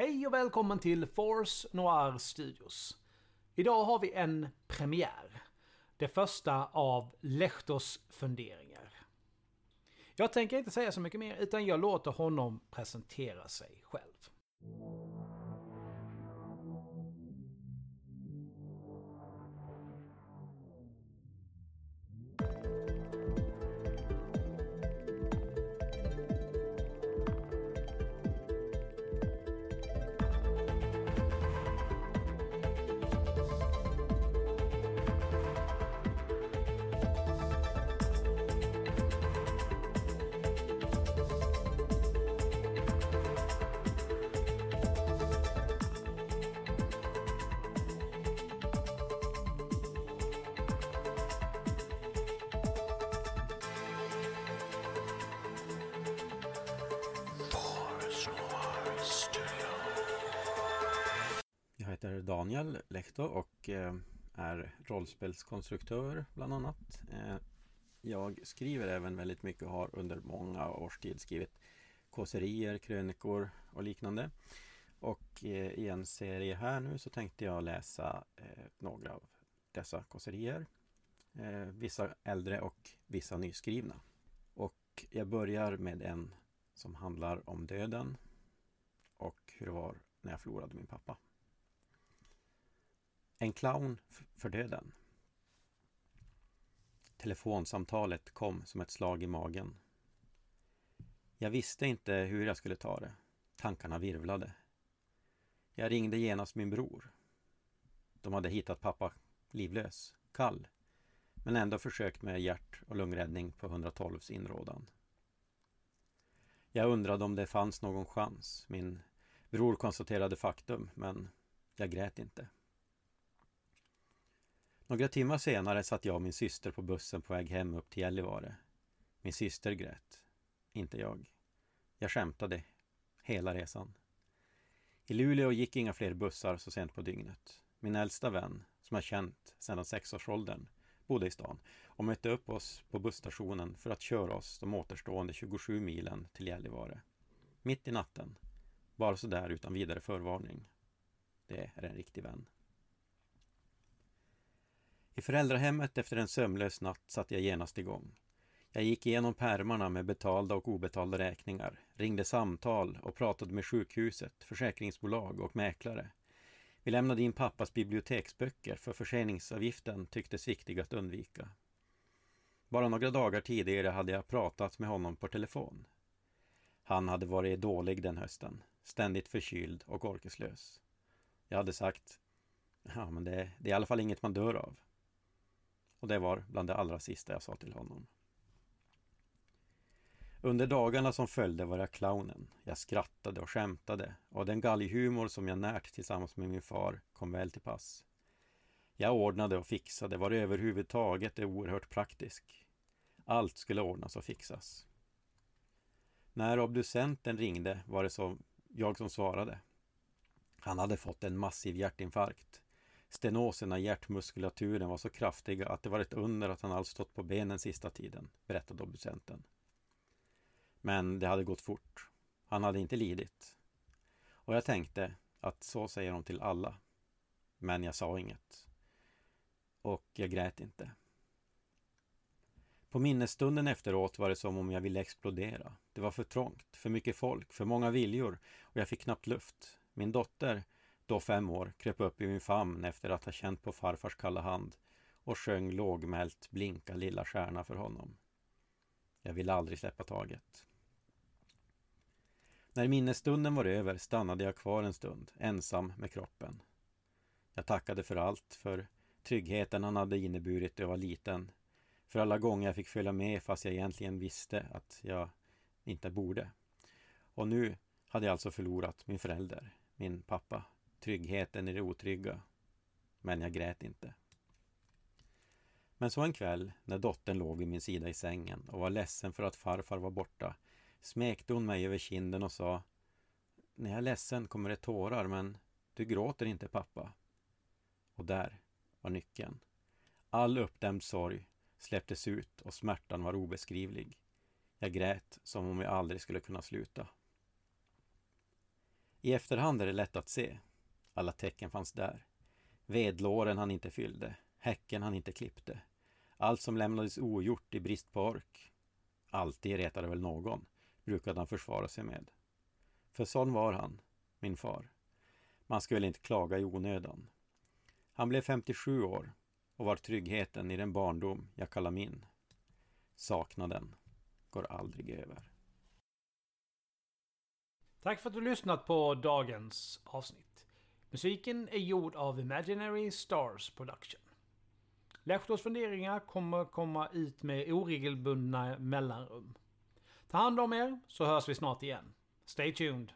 Hej och välkommen till Force Noir Studios. Idag har vi en premiär. Det första av Lehtos funderingar. Jag tänker inte säga så mycket mer utan jag låter honom presentera sig själv. Heter Daniel Lehto och eh, är rollspelskonstruktör bland annat. Eh, jag skriver även väldigt mycket och har under många års tid skrivit kåserier, krönikor och liknande. Och eh, i en serie här nu så tänkte jag läsa några av dessa kåserier. Vissa äldre och vissa nyskrivna. Och jag börjar med en som handlar om döden och hur det var när jag förlorade min pappa. En clown för döden. Telefonsamtalet kom som ett slag i magen. Jag visste inte hur jag skulle ta det. Tankarna virvlade. Jag ringde genast min bror. De hade hittat pappa livlös, kall, men ändå försökt med hjärt och lungräddning på 112s inrådan. Jag undrade om det fanns någon chans. Min bror konstaterade faktum, men jag grät inte. Några timmar senare satt jag och min syster på bussen på väg hem upp till Gällivare. Min syster grät. Inte jag. Jag skämtade hela resan. I Luleå gick inga fler bussar så sent på dygnet. Min äldsta vän, som jag känt sedan sexårsåldern, bodde i stan och mötte upp oss på busstationen för att köra oss de återstående 27 milen till Gällivare. Mitt i natten. Bara sådär utan vidare förvarning. Det är en riktig vän. I föräldrahemmet efter en sömnlös natt satte jag genast igång. Jag gick igenom pärmarna med betalda och obetalda räkningar, ringde samtal och pratade med sjukhuset, försäkringsbolag och mäklare. Vi lämnade in pappas biblioteksböcker för förseningsavgiften tycktes viktig att undvika. Bara några dagar tidigare hade jag pratat med honom på telefon. Han hade varit dålig den hösten, ständigt förkyld och orkeslös. Jag hade sagt, ja men det, det är i alla fall inget man dör av. Och det var bland det allra sista jag sa till honom. Under dagarna som följde var jag clownen. Jag skrattade och skämtade och den galghumor som jag närt tillsammans med min far kom väl till pass. Jag ordnade och fixade, var överhuvudtaget oerhört praktisk. Allt skulle ordnas och fixas. När obducenten ringde var det så jag som svarade. Han hade fått en massiv hjärtinfarkt Stenoserna i hjärtmuskulaturen var så kraftiga att det var ett under att han alls stått på benen sista tiden, berättade obducenten. Men det hade gått fort. Han hade inte lidit. Och jag tänkte att så säger de till alla. Men jag sa inget. Och jag grät inte. På minnesstunden efteråt var det som om jag ville explodera. Det var för trångt, för mycket folk, för många viljor och jag fick knappt luft. Min dotter då fem år, kröp upp i min famn efter att ha känt på farfars kalla hand och sjöng lågmält Blinka lilla stjärna för honom. Jag ville aldrig släppa taget. När minnesstunden var över stannade jag kvar en stund, ensam med kroppen. Jag tackade för allt, för tryggheten han hade inneburit då jag var liten, för alla gånger jag fick följa med fast jag egentligen visste att jag inte borde. Och nu hade jag alltså förlorat min förälder, min pappa, tryggheten i det otrygga. Men jag grät inte. Men så en kväll, när dottern låg vid min sida i sängen och var ledsen för att farfar var borta, smekte hon mig över kinden och sa När jag är ledsen kommer det tårar, men du gråter inte pappa. Och där var nyckeln. All uppdämd sorg släpptes ut och smärtan var obeskrivlig. Jag grät som om jag aldrig skulle kunna sluta. I efterhand är det lätt att se. Alla tecken fanns där. Vedlåren han inte fyllde, häcken han inte klippte. Allt som lämnades ogjort i brist på ork. Alltid retade väl någon, brukade han försvara sig med. För sån var han, min far. Man skulle inte klaga i onödan. Han blev 57 år och var tryggheten i den barndom jag kallar min. Saknaden går aldrig över. Tack för att du lyssnat på dagens avsnitt. Musiken är gjord av Imaginary Stars Production. Lehtos funderingar kommer komma ut med oregelbundna mellanrum. Ta hand om er så hörs vi snart igen. Stay tuned!